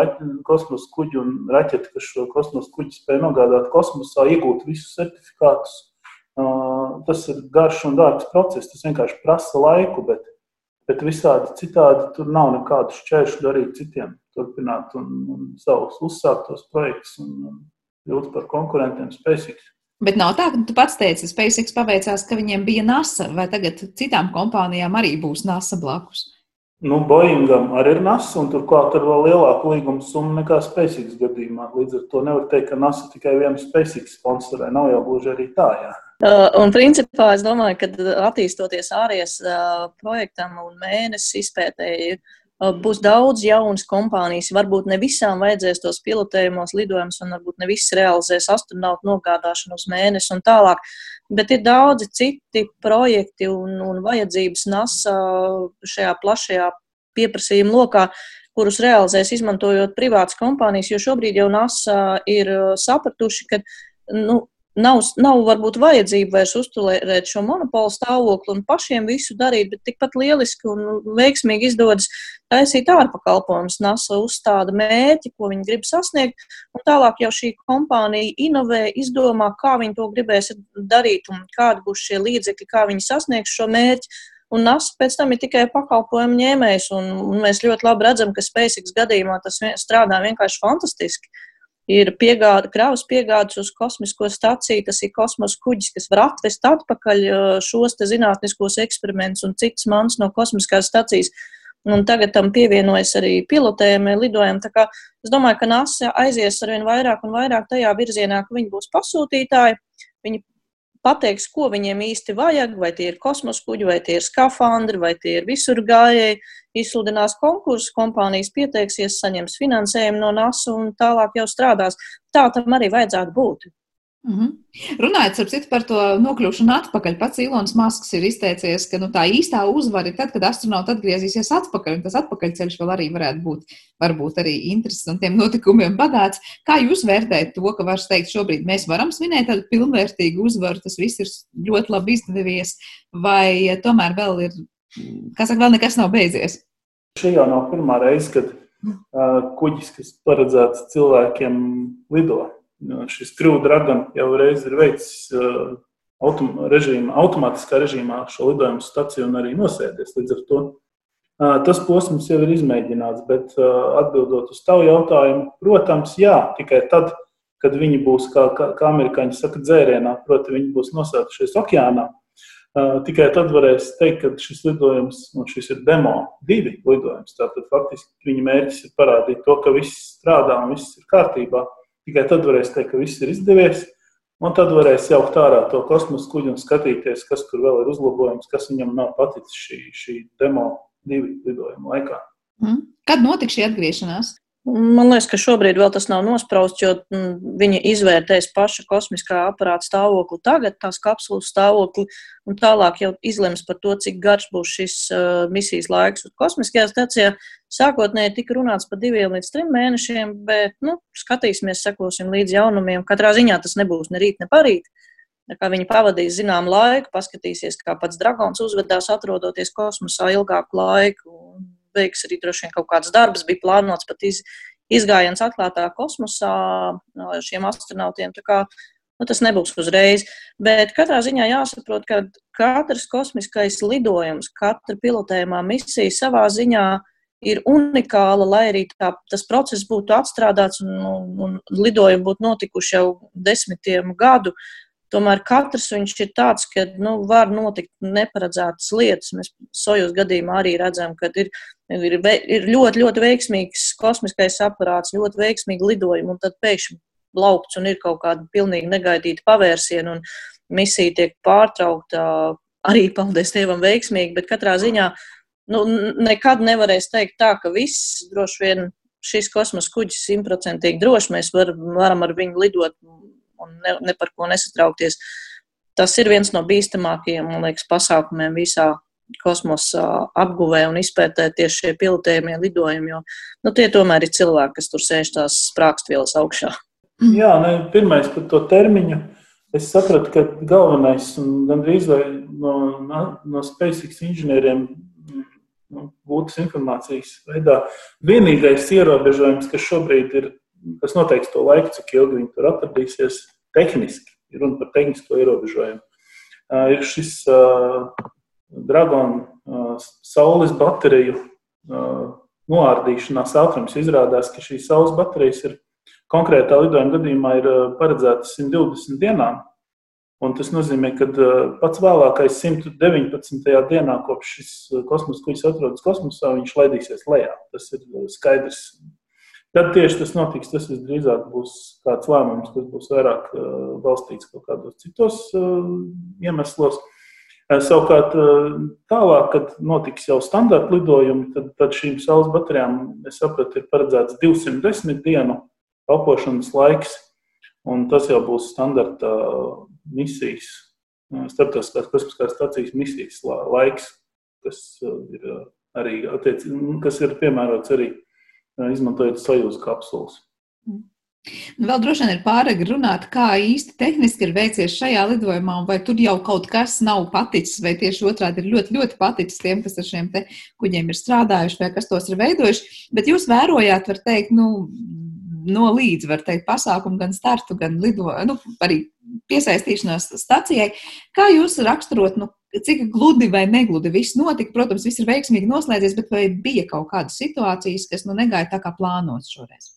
kosmosa kuģi un raķeti, kas šo kosmosa kuģi spēj nogādāt kosmosā, iegūt visus certifikātus. Uh, tas ir garš un dārgs process. Tas vienkārši prasa laiku, bet, bet visādi citādi tur nav nekādu šķēršļu darīt citiem turpināt un, un savus uzsāktos projektus un, un kļūt par konkurentiem SpaceX. Bet nav tā, ka tu pats teici, ka SpaceX paveicās, ka viņiem bija NASA, vai tagad citām kompānijām arī būs NASA blakus? Nu, Boeingam arī ir NASA, un turklāt ir vēl lielāka līguma summa nekā SpaceX gadījumā. Līdz ar to nevar teikt, ka NASA tikai vienu SpaceX sponsorē. Nav jau gluži arī tā. Jā. Uh, un principā es domāju, ka attīstoties ārējais uh, projektam un mēnesis izpētēji, uh, būs daudz jaunas kompānijas. Varbūt ne visām vajadzēs tos pilotējumos lidojumus, un varbūt ne visas realizēs astronautu nogādāšanu uz mēnesi un tālāk. Bet ir daudzi citi projekti un, un vajadzības NASA šajā plašajā pieprasījuma lokā, kurus realizēs izmantojot privātas kompānijas, jo šobrīd jau NASA ir sapratuši, ka nu, Nav, nav varbūt vajadzība vairs uzturēt šo monopolu stāvokli un pašiem visu darīt, bet tikpat lieliski un veiksmīgi izdodas taisīt ārpakalpojumus. NASA uzstāda mērķi, ko viņi grib sasniegt, un tālāk jau šī kompānija inovē, izdomā, kā viņi to gribēs darīt un kādi būs šie līdzekļi, kā viņi sasniegs šo mērķi. Un NASA pēc tam ir tikai pakalpojumu ņēmējs, un, un mēs ļoti labi redzam, ka SpaceX gadījumā tas strādā vienkārši fantastiski. Uh, ir piegāda, kravas piegādes uz kosmisko staciju, tas ir kosmosa kuģis, kas var atvest atpakaļ šos te zinātniskos eksperimentus un citas mans no kosmiskās stacijas. Un tagad tam pievienojas arī pilotējumi, lidojumi. Es domāju, ka NASA aizies ar vien vairāk un vairāk tajā virzienā, ka viņi būs pasūtītāji. Viņi pateiks, ko viņiem īsti vajag, vai tie ir kosmosa kuģi, vai tie ir skafandri, vai tie ir visur gājēji. Izsludinās konkursu, kompānijas pieteiksies, saņems finansējumu no NASA un tālāk jau strādās. Tā tam arī vajadzētu būt. Mm -hmm. Runājot citu, par to nokļūšanu atpakaļ, pats Ilons Masks ir izteicies, ka nu, tā īstā uzvara ir tad, kad astronauts atgriezīsies atpakaļ, tas atpakaļceļš vēl arī varētu būt varbūt arī interesantiem notikumiem bagāts. Kā jūs vērtējat to, ka var teikt, šobrīd mēs varam svinēt tādu pilnvērtīgu uzvaru, tas viss ir ļoti labi izdevies, vai tomēr vēl ir, kā saka, vēl nekas nav beidzies? Šī jau nav pirmā reize, kad uh, kuģis, kas paredzēts cilvēkiem, lido šis Crew Dragon jau reiz ir veicis autom režīmā, automātiskā režīmā šo lidojumu staciju un arī nosēdies. Līdz ar to tas posms jau ir izmēģināts, bet atbildot uz tavu jautājumu, protams, jā, tikai tad, kad viņi būs, kā, kā, kā amerikāņi saka, dzērienā, proti, viņi būs nosēdušies okeānā. Tikai tad varēs teikt, ka šis lidojums, un šis ir demo, divi lidojums. Tātad faktiski viņa mērķis ir parādīt to, ka viss strādā un viss ir kārtībā. Uh, Tikai tad varēs teikt, ka viss ir izdevies. Un tad varēs jaukt ārā to kosmosa kuģi un skatīties, kas tur vēl ir uzlabojums, kas viņam nav paticis šī, šī demo divu lidojumu laikā. Mm. Kad notiks šī atgriešanās? Man liekas, ka šobrīd vēl tas nav nosprausts, jo mm, viņi izvērtēs paša kosmiskā aparāta stāvokli tagad, tās kapsulas stāvokli, un tālāk jau izlems par to, cik garš būs šis uh, misijas laiks. Un kosmiskajā stacijā sākotnēji tika runāts par diviem līdz trim mēnešiem, bet nu, skatīsimies, sekosim līdz jaunumiem. Katrā ziņā tas nebūs ne rīt, ne parīt. Kā viņi pavadīs zinām laiku, paskatīsies, kā pats dragons uzvedās, atrodoties kosmosā ilgāku laiku veiks arī droši vien kaut kāds darbs, bija plānots pat iz, izgājiens atklātā kosmosā šiem astronautiem. Kā, nu, tas nebūs uzreiz. Bet katrā ziņā jāsaprot, ka katrs kosmiskais lidojums, katra pilotējumā misija savā ziņā ir unikāla, lai arī tā, tas process būtu atstrādāts un, un, un lidojumi būtu notikuši jau desmitiem gadu. Tomēr katrs viņš ir tāds, ka nu, var notikt neparedzētas lietas. Mēs sojos gadījumā arī redzam, ka ir, ir, ir ļoti, ļoti veiksmīgs kosmiskais aparāts, ļoti veiksmīgi lidojumi, un tad pēkšņi laukts un ir kaut kāda pilnīgi negaidīta pavērsiena, un misija tiek pārtraukta arī, paldies Dievam, veiksmīgi, bet katrā ziņā nu, nekad nevarēs teikt tā, ka viss droši vien šis kosmosa kuģis simtprocentīgi droši mēs var, varam ar viņu lidot un ne, ne par ko nesatraukties. Tas ir viens no bīstamākajiem, man liekas, pasākumiem visā kosmosa apguvē un izpētē tieši šie pilotējumie lidojumi, jo nu, tie tomēr ir cilvēki, kas tur sēž tās sprākstvielas augšā. Jā, ne, pirmais par to termiņu. Es sapratu, ka galvenais un gandrīz vai no, no, SpaceX inženieriem nu, būtas informācijas veidā. Vienīgais ierobežojums, kas šobrīd ir kas noteiks to laiku, cik ilgi viņi tur atradīsies. Tehniski ir runa par tehnisko ierobežojumu. Ir šis Dragon uh, saules bateriju noārdīšanās ātrums. Izrādās, ka šīs saules baterijas ir konkrētā lidojuma gadījumā ir paredzētas 120 dienām. Un tas nozīmē, ka pats vēlākais 119. dienā, kopš šis kosmosa kuģis atrodas kosmosā, viņš laidīsies lejā. Tas ir skaidrs. Kad tieši tas notiks, tas visdrīzāk būs kāds lēmums, kas būs vairāk balstīts kaut kādos citos iemeslos. Savukārt, tālāk, kad notiks jau standarta lidojumi, tad, tad šīm saules baterijām, es sapratu, ir paredzēts 210 dienu kalpošanas laiks, un tas jau būs standarta misijas, starptautiskās kosmiskās stācijas misijas laiks, kas ir arī attiec, kas ir piemērots arī izmantojot sajūta kapsulas. Mm. Vēl droši vien ir pārāk runāt, kā īsti tehniski ir veicies šajā lidojumā, vai tur jau kaut kas nav paticis, vai tieši otrādi ir ļoti, ļoti paticis tiem, kas ar šiem kuģiem ir strādājuši, vai kas tos ir veidojuši. Bet jūs vērojāt, var teikt, nu, no līdz, var teikt, pasākumu, gan startu, gan lido, nu, arī piesaistīšanās stacijai. Kā jūs raksturot, nu, cik gludi vai negludi viss notika? Protams, viss ir veiksmīgi noslēdzies, bet vai bija kaut kādas situācijas, kas nu negāja tā kā plānots šoreiz?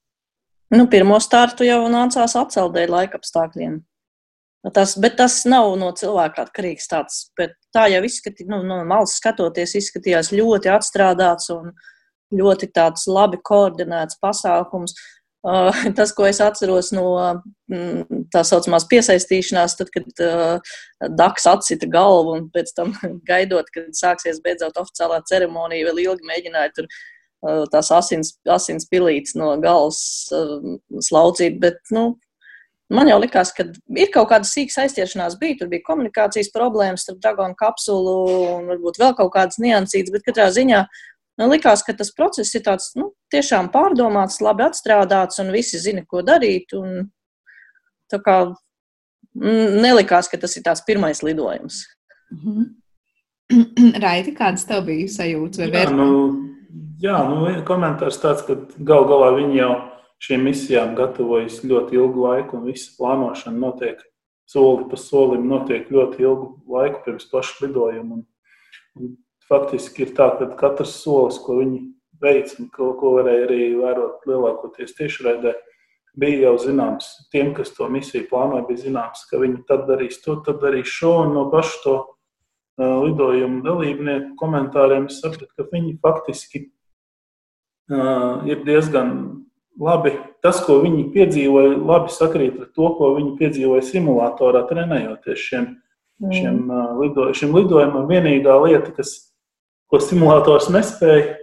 Nu, pirmo startu jau nācās atcelt dēļ laika apstākļiem. Tas, bet tas nav no cilvēka atkarīgs. Tāds, tā jau izskatījās, nu, no malas skatoties, izskatījās ļoti atstrādāts un ļoti labi koordinēts pasākums. Uh, tas, ko es atceros no mm, tā saucamās piesaistīšanās, tad, kad uh, Daks atsita galvu un pēc tam gaidot, kad sāksies beidzot oficiālā ceremonija, vēl ilgi mēģināja tur uh, tās asins, asins pilītes no galvas uh, slaucīt. Bet, nu, man jau likās, ka ir kaut kāda sīka aizķeršanās, bija. Tur bija komunikācijas problēmas starp Dagonu kapsulu un varbūt vēl kaut kādas niansītas, bet katrā ziņā man likās, ka tas process ir tāds nu, tiešām pārdomāts, labi atstrādāts un visi zina, ko darīt. Un, tā kā nelikās, ka tas ir tāds pirmais lidojums. Mm -hmm. Raiti, kādas tev bija sajūtas vai vērtības? Nu, Jā, nu, komentārs tāds, ka gal galā viņi jau šīm misijām gatavojas ļoti ilgu laiku, un visa plānošana notiek soli pa solim, notiek ļoti ilgu laiku pirms paša lidojuma. Un, un faktiski ir tā, ka katrs solis, ko viņi veic, un ko, ko varēja arī vērot lielākoties tiešraidē, bija jau zināms. Tiem, kas to misiju plānoja, bija zināms, ka viņi tad darīs to, tad darīs šo, un no paša to lidojumu dalībnieku komentāriem sapratu, ka viņi faktiski ir diezgan labi. Tas, ko viņi piedzīvoja, labi sakrīt ar to, ko viņi piedzīvoja simulatorā, trenējoties šiem, mm. šiem, lido, šim lidojumam. Vienīgā lieta, kas, ko simulators nespēja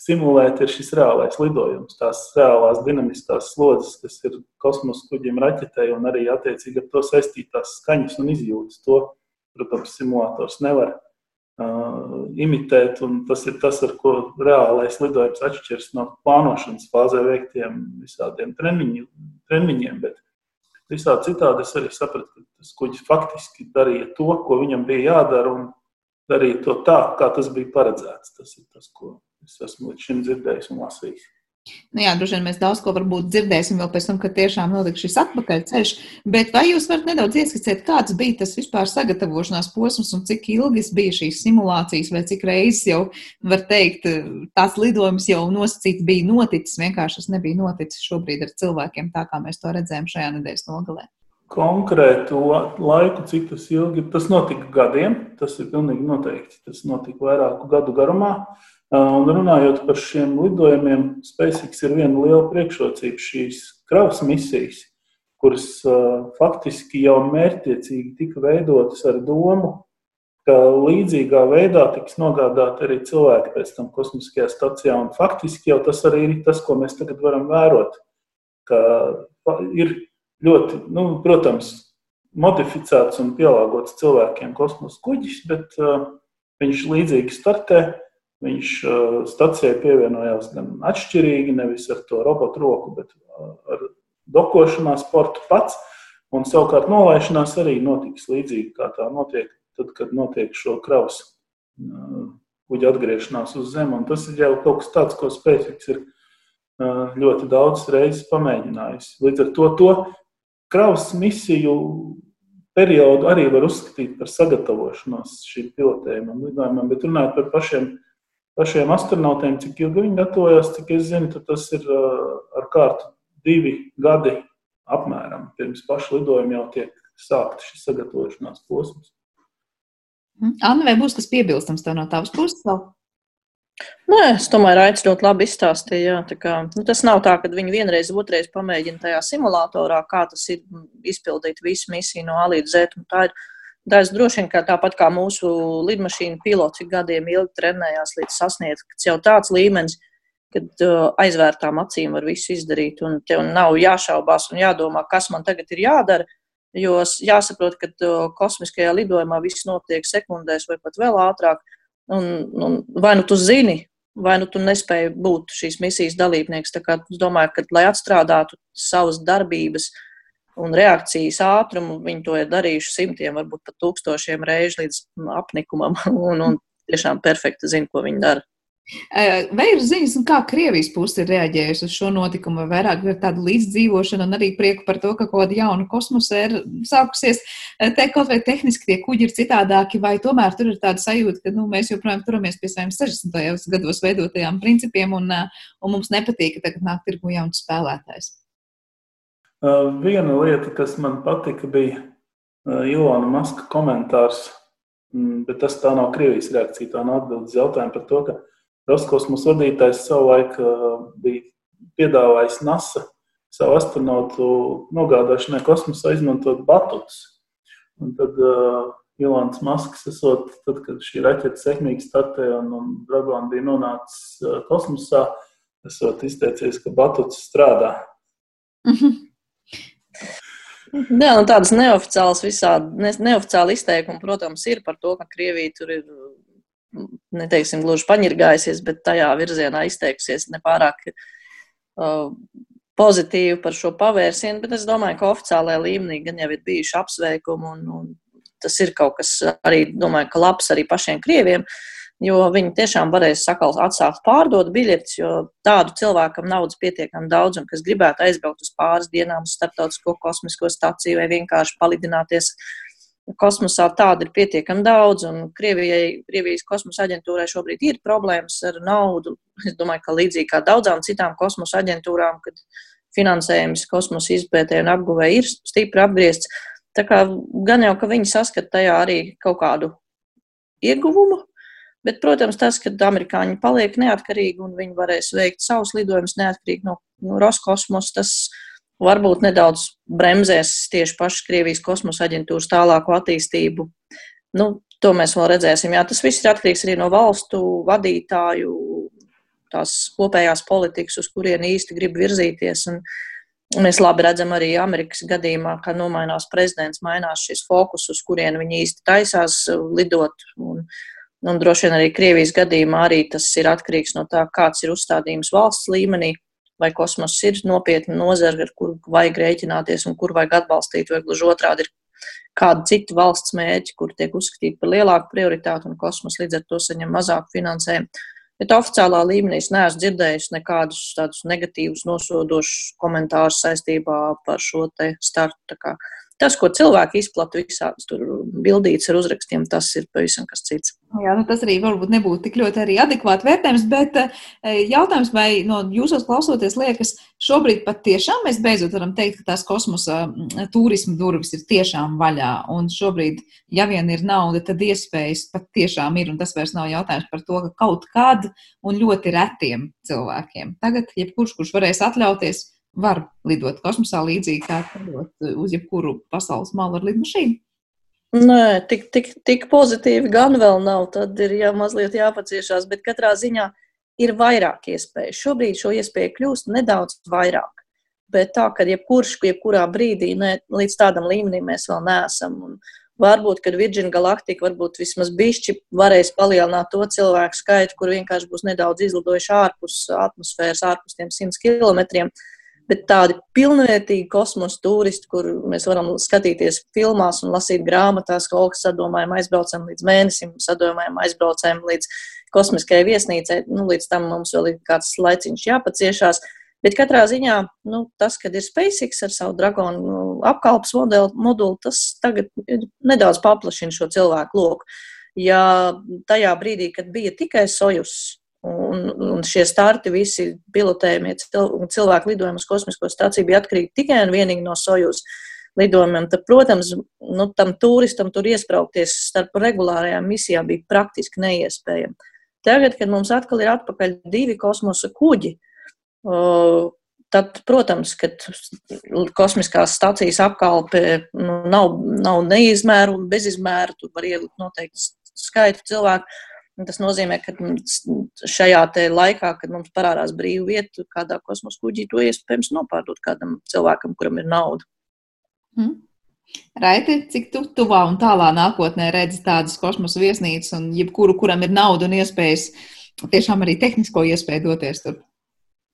simulēt, ir šis reālais lidojums, tās reālās dinamiskās slodzes, kas ir kosmosa kuģiem, raķetei un arī attiecīgi ar to saistītās skaņas un izjūtas. To Protams, simulators nevar uh, imitēt, un tas ir tas, ar ko reālais lidojums atšķiras no plānošanas fāzē veiktiem visādiem treniņiem. treniņiem bet visādi citādi es arī sapratu, ka tas kuģis faktiski darīja to, ko viņam bija jādara, un darīja to tā, kā tas bija paredzēts. Tas ir tas, ko es esmu līdz šim dzirdējis un lasījis. Nu jā, droši vien mēs daudz ko varbūt dzirdēsim vēl pēc tam, kad tiešām notiks šis atpakaļceļš. Bet vai jūs varat nedaudz ieskicēt, kāds bija tas vispār sagatavošanās posms un cik ilgas bija šīs simulācijas, vai cik reizes jau, var teikt, tās lidojums jau nosacīts bija noticis, vienkārši tas nebija noticis šobrīd ar cilvēkiem tā, kā mēs to redzējām šajā nedēļas nogalē? Konkrētu laiku, cik tas ilgi, tas notika gadiem, tas ir pilnīgi noteikti. Tas notika vairāku gadu garumā. Uh, Un runājot par šiem lidojumiem, SpaceX ir viena liela priekšrocība šīs kravas misijas, kuras faktiski jau mērķtiecīgi tika veidotas ar domu, ka līdzīgā veidā tiks nogādāti arī cilvēki pēc tam kosmiskajā stacijā. Un faktiski jau tas arī ir tas, ko mēs tagad varam vērot. Ir ļoti, nu, protams, modificēts un pielāgots cilvēkiem kosmosa kuģis, bet uh, viņš līdzīgi startē. Viņš stacijai pievienojās gan atšķirīgi, nevis ar to robotu roku, bet ar dokošanās portu pats. Un savukārt nolaišanās arī notiks līdzīgi kā tā notiek, tad, kad notiek šo kravas kuģa atgriešanās uz Zemi. Un tas ir jau kaut kas tāds, ko SpaceX ir ļoti daudz reizes pamēģinājis. Līdz ar to, to kravas misiju periodu arī var uzskatīt par sagatavošanos šīm pilotējumam, lidojumam, bet runājot par pašiem pašiem astronautiem, cik ilgi viņi gatavojas, cik es zinu, tas ir ar kārtu divi gadi apmēram. Pirms paša lidojuma jau tiek sākta šis sagatavošanās posms. Mhm. Anna, vai būs kas piebilstams tev no tavas puses vēl? Nē, es domāju, Raits ļoti labi izstāstīja. Jā, kā, nu, tas nav tā, ka viņi vienreiz, otrreiz pamēģina tajā simulatorā, kā tas ir izpildīt visu misiju no A līdz Z. Tā ir tas droši vien kā tāpat kā mūsu lidmašīnu piloti gadiem ilgi trenējās līdz sasniegt jau tāds līmenis, kad uh, aizvērtām acīm var visu izdarīt, un tev nav jāšaubās un jādomā, kas man tagad ir jādara. Jo jāsaprot, ka uh, kosmiskajā lidojumā viss notiek sekundēs vai pat vēl ātrāk. Un, un vai nu tu zini, vai nu tu nespēji būt šīs misijas dalībnieks. Tā kā es domāju, ka, lai atstrādātu savas darbības un reakcijas ātrumu, viņi to ir darījuši simtiem, varbūt pat tūkstošiem reižu līdz apnikumam, un, un tiešām perfekti zina, ko viņi dara. Vai ir ziņas, kā Krievijas puse ir reaģējusi uz šo notikumu, vai vairāk ir tāda līdzdzīvošana un arī prieku par to, ka kaut kāda jauna kosmosa ir sākusies? Te kaut vai tehniski tie kuģi ir citādāki, vai tomēr tur ir tāda sajūta, ka nu, mēs joprojām turamies pie saviem 60. gados veidotajām principiem un, un mums nepatīk, ka tagad nāk tirgu jauns spēlētājs? Viena lieta, kas man patika, bija Ilona Maska komentārs, bet tas tā nav Krievijas reakcija, tā nav atbildes jautājumu par to, ka Roskosmos vadītājs savulaik bija piedāvājis NASA savu astronautu nogādāšanai kosmosā izmantot batutus. Un tad uh, Ilons Masks, esot, tad, kad šī raķete sekmīgi startēja un, un Dragons bija nonācis uh, kosmosā, esot izteicies, ka batuts strādā. Mm -hmm. Jā, un tādas neoficiālas, visādi ne, neoficiāli izteikumi, protams, ir par to, ka Krievija tur ir neteiksim, gluži paņirgājusies, bet tajā virzienā izteikusies nepārāk uh, pozitīvi par šo pavērsienu. Bet es domāju, ka oficiālajā līmenī gan jau ir bijuši apsveikumi, un, un tas ir kaut kas arī, domāju, ka labs arī pašiem krieviem. Jo viņi tiešām varēs sakal, atsākt pārdot biļetes, jo tādu cilvēkam naudas pietiekami daudz, un kas gribētu aizbraukt uz pāris dienām uz starptautisko kosmisko staciju vai vienkārši palidināties kosmosā tādu ir pietiekami daudz, un Krievijai, Krievijas kosmosa aģentūrai šobrīd ir problēmas ar naudu. Es domāju, ka līdzīgi kā daudzām citām kosmosa aģentūrām, kad finansējums kosmosa izpētē un apguvē ir stipri apgriezts, tā kā gan jau, ka viņi saskata tajā arī kaut kādu ieguvumu, bet, protams, tas, ka amerikāņi paliek neatkarīgi un viņi varēs veikt savus lidojumus neatkarīgi no, no Roskosmos, tas varbūt nedaudz bremzēs tieši pašas Krievijas kosmosa aģentūras tālāko attīstību. Nu, to mēs vēl redzēsim. Jā, tas viss ir atkarīgs arī no valstu vadītāju, tās kopējās politikas, uz kurien īsti grib virzīties. Un, Mēs labi redzam arī Amerikas gadījumā, ka nomainās prezidents, mainās šis fokus, uz kurien viņi īsti taisās lidot. Un, un droši vien arī Krievijas gadījumā arī tas ir atkarīgs no tā, kāds ir uzstādījums valsts līmenī vai kosmoss ir nopietna nozara, ar kuru vajag rēķināties un kur vajag atbalstīt, vai gluži otrādi ir kādi citi valsts mērķi, kur tiek uzskatīti par lielāku prioritāti un kosmos līdz ar to saņem mazāku finansējumu. Bet oficiālā līmenī es neesmu dzirdējis nekādus tādus negatīvus, nosodošus komentārus saistībā par šo te startu. Tas, ko cilvēki izplata visādus tur bildītas ar uzrakstiem, tas ir pavisam kas cits. Jā, nu tas arī varbūt nebūtu tik ļoti arī adekvāti vērtējums, bet eh, jautājums, vai no jūsos klausoties liekas, šobrīd pat tiešām mēs beidzot varam teikt, ka tās kosmosa mm, turisma durvis ir tiešām vaļā, un šobrīd, ja vien ir nauda, tad iespējas pat tiešām ir, un tas vairs nav jautājums par to, ka kaut kad un ļoti retiem cilvēkiem. Tagad, jebkurš, kurš varēs atļauties, var lidot kosmosā līdzīgi kā lidot uz jebkuru pasaules malu ar lidmašīnu? Nē, tik, tik, tik pozitīvi gan vēl nav. Tad ir jā, mazliet jāpaciešās, bet katrā ziņā ir vairāk iespēju. Šobrīd šo iespēju kļūst nedaudz vairāk. Bet tā, ka jebkurš, jebkurā brīdī ne, līdz tādam līmenim mēs vēl neesam. Un varbūt, kad Virģina galaktika varbūt vismaz bišķi varēs palielināt to cilvēku skaitu, kur vienkārši būs nedaudz izlidojuši ārpus atmosfēras, ārpus tiem 100 kilometriem bet tādi pilnvērtīgi kosmosa turisti, kur mēs varam skatīties filmās un lasīt grāmatās, ka Olga sadomājam aizbraucam līdz mēnesim, sadomājam aizbraucam līdz kosmiskajai viesnīcai. Nu, līdz tam mums vēl ir kāds laiciņš jāpaciešās. Bet katrā ziņā nu, tas, kad ir SpaceX ar savu dragonu nu, apkalpes moduli, tas tagad nedaudz paplašina šo cilvēku loku. Ja tajā brīdī, kad bija tikai Sojus Un, un šie starti, visi pilotējumie cilvēku lidojumi uz kosmisko stāciju bija atkarīgi tikai un vienīgi no Sojus. lidojumiem, tad, protams, nu, tam turistam tur iesprāgties starp regulārajām misijām bija praktiski neiespējami. Tagad, kad mums atkal ir atpakaļ divi kosmosa kuģi, tad, protams, kad kosmiskās stācijas apkalpe nu, nav, nav neizmēru un bezizmēru, tur var ielikt noteikti skaitu cilvēku. Tas nozīmē, ka šajā laikā, kad mums parādās brīva vieta kādā kosmosa kuģī, to iespējams nopārdot kādam cilvēkam, kuram ir nauda. Hmm. Raiti, cik tu tuvā un tālā nākotnē redzi tādas kosmosa viesnīcas un jebkuru, kuram ir nauda un iespējas, tiešām arī tehnisko iespēju doties tur?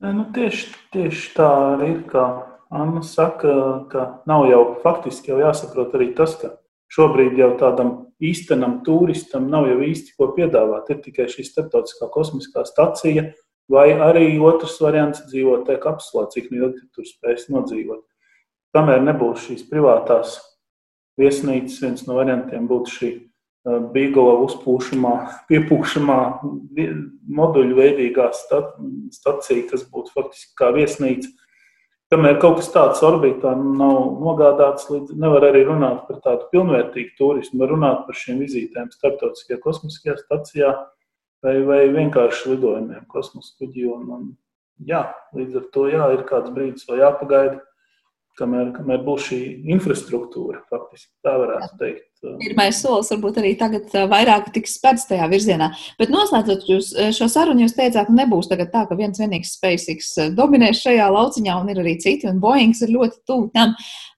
Nu, tieši, tieši tā arī ir. Kā Anna saka, ka nav jau faktiski jau jāsaprot arī tas, ka šobrīd jau tādam īstenam turistam nav jau īsti ko piedāvāt. Ir tikai šī starptautiskā kosmiskā stacija, vai arī otrs variants dzīvot tajā kapsulā, cik ilgi tur spēs nodzīvot. Kamēr nebūs šīs privātās viesnīcas, viens no variantiem būtu šī Bīgola uzpūšamā, piepūšamā moduļu veidīgā stacija, kas būtu faktiski kā viesnīca. Kamēr kaut kas tāds orbītā nav nogādāts, līdz nevar arī runāt par tādu pilnvērtīgu turismu, var runāt par šīm vizītēm starptautiskajā kosmiskajā stacijā vai, vai vienkārši lidojumiem kosmosa kuģi. Un, un, jā, līdz ar to jā, ir kāds brīdis, vēl jāpagaida kamēr, kamēr būs šī infrastruktūra, faktiski tā varētu teikt. Pirmais solis varbūt arī tagad vairāk tiks spērts tajā virzienā. Bet noslēdzot jūs, šo sarunu, jūs teicāt, nebūs tagad tā, ka viens vienīgs SpaceX dominēs šajā lauciņā un ir arī citi, un Boeings ir ļoti tuvu tam.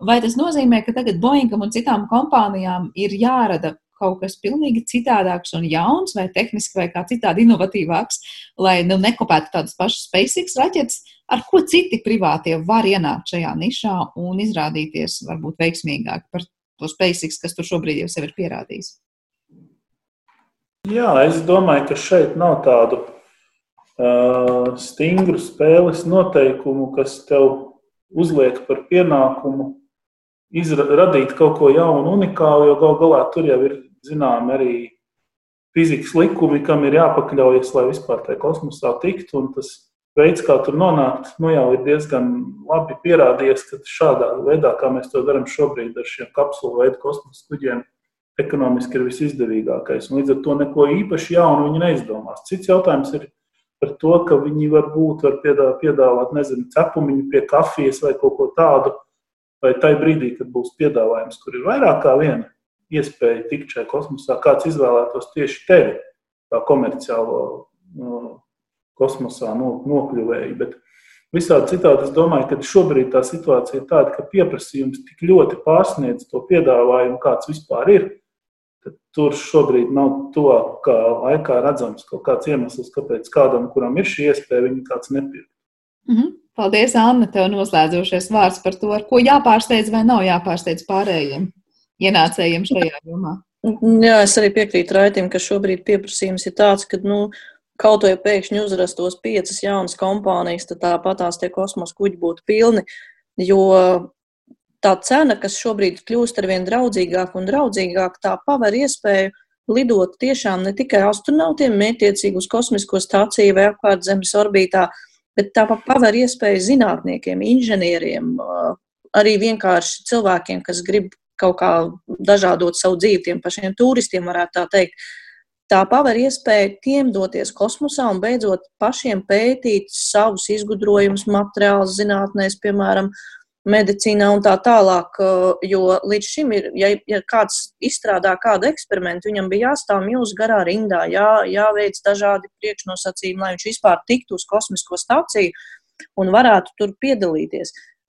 Vai tas nozīmē, ka tagad Boeingam un citām kompānijām ir jārada kaut kas pilnīgi citādāks un jauns, vai tehniski, vai kā citādi inovatīvāks, lai nu, nekopētu tādas pašas SpaceX raķetes, ar ko citi privātie var ienākt šajā nišā un izrādīties varbūt veiksmīgāk par to SpaceX, kas tur šobrīd jau sev ir pierādījis? Jā, es domāju, ka šeit nav tādu uh, stingru spēles noteikumu, kas tev uzliek par pienākumu izradīt kaut ko jaunu, unikālu, jo gal galā tur jau ir zinām arī fizikas likumi, kam ir jāpakļaujas, lai vispār tajā kosmosā tiktu. Un tas veids, kā tur nonākt, nu jau ir diezgan labi pierādījies, ka šādā veidā, kā mēs to darām šobrīd ar šiem kapsulu veidu kosmosa kuģiem, ekonomiski ir visizdevīgākais. Un līdz ar to neko īpaši jaunu viņi neizdomās. Cits jautājums ir par to, ka viņi varbūt var piedāvāt, piedāvāt nezinu, cepumiņu pie kafijas vai kaut ko tādu, vai tajā brīdī, kad būs piedāvājums, kur ir vairāk kā viena iespēja tikt šajā kosmosā, kāds izvēlētos tieši tevi kā komerciālo no, kosmosā no, nokļuvēju. Bet visādi citādi es domāju, ka šobrīd tā situācija ir tāda, ka pieprasījums tik ļoti pārsniedz to piedāvājumu, kāds vispār ir. Tur šobrīd nav tuvākā laikā redzams kaut kāds iemesls, kāpēc kādam, kuram ir šī iespēja, viņu kāds nepirkt. Mm -hmm. Paldies, Anna, tev noslēdzošais vārds par to, ar ko jāpārsteidz vai nav jāpārsteidz pārējiem ienācējiem šajā jomā. Jā, es arī piekrītu Raitim, ka šobrīd pieprasījums ir tāds, ka nu, kaut vai pēkšņi uzrastos piecas jaunas kompānijas, tad tāpatās tie kosmosa kuģi būtu pilni. Jo tā cena, kas šobrīd kļūst ar vien draudzīgāku un draudzīgāku, tā paver iespēju lidot tiešām ne tikai astronautiem, mērķiecīgi uz kosmisko stāciju vai apkārt Zemes orbītā, bet tā paver iespēju zinātniekiem, inženieriem, arī vienkārši cilvēkiem, kas grib kaut kā dažādot savu dzīvi tiem pašiem turistiem, varētu tā teikt tā paver iespēju tiem doties kosmosā un beidzot pašiem pētīt savus izgudrojumus, materiālus, zinātnēs, piemēram, medicīnā un tā tālāk. Jo līdz šim, ir, ja, ja kāds izstrādā kādu eksperimentu, viņam bija jāstāv milzu garā rindā, jā, jāveic dažādi priekšnosacījumi, lai viņš vispār tiktu uz kosmisko stāciju un varētu tur piedalīties.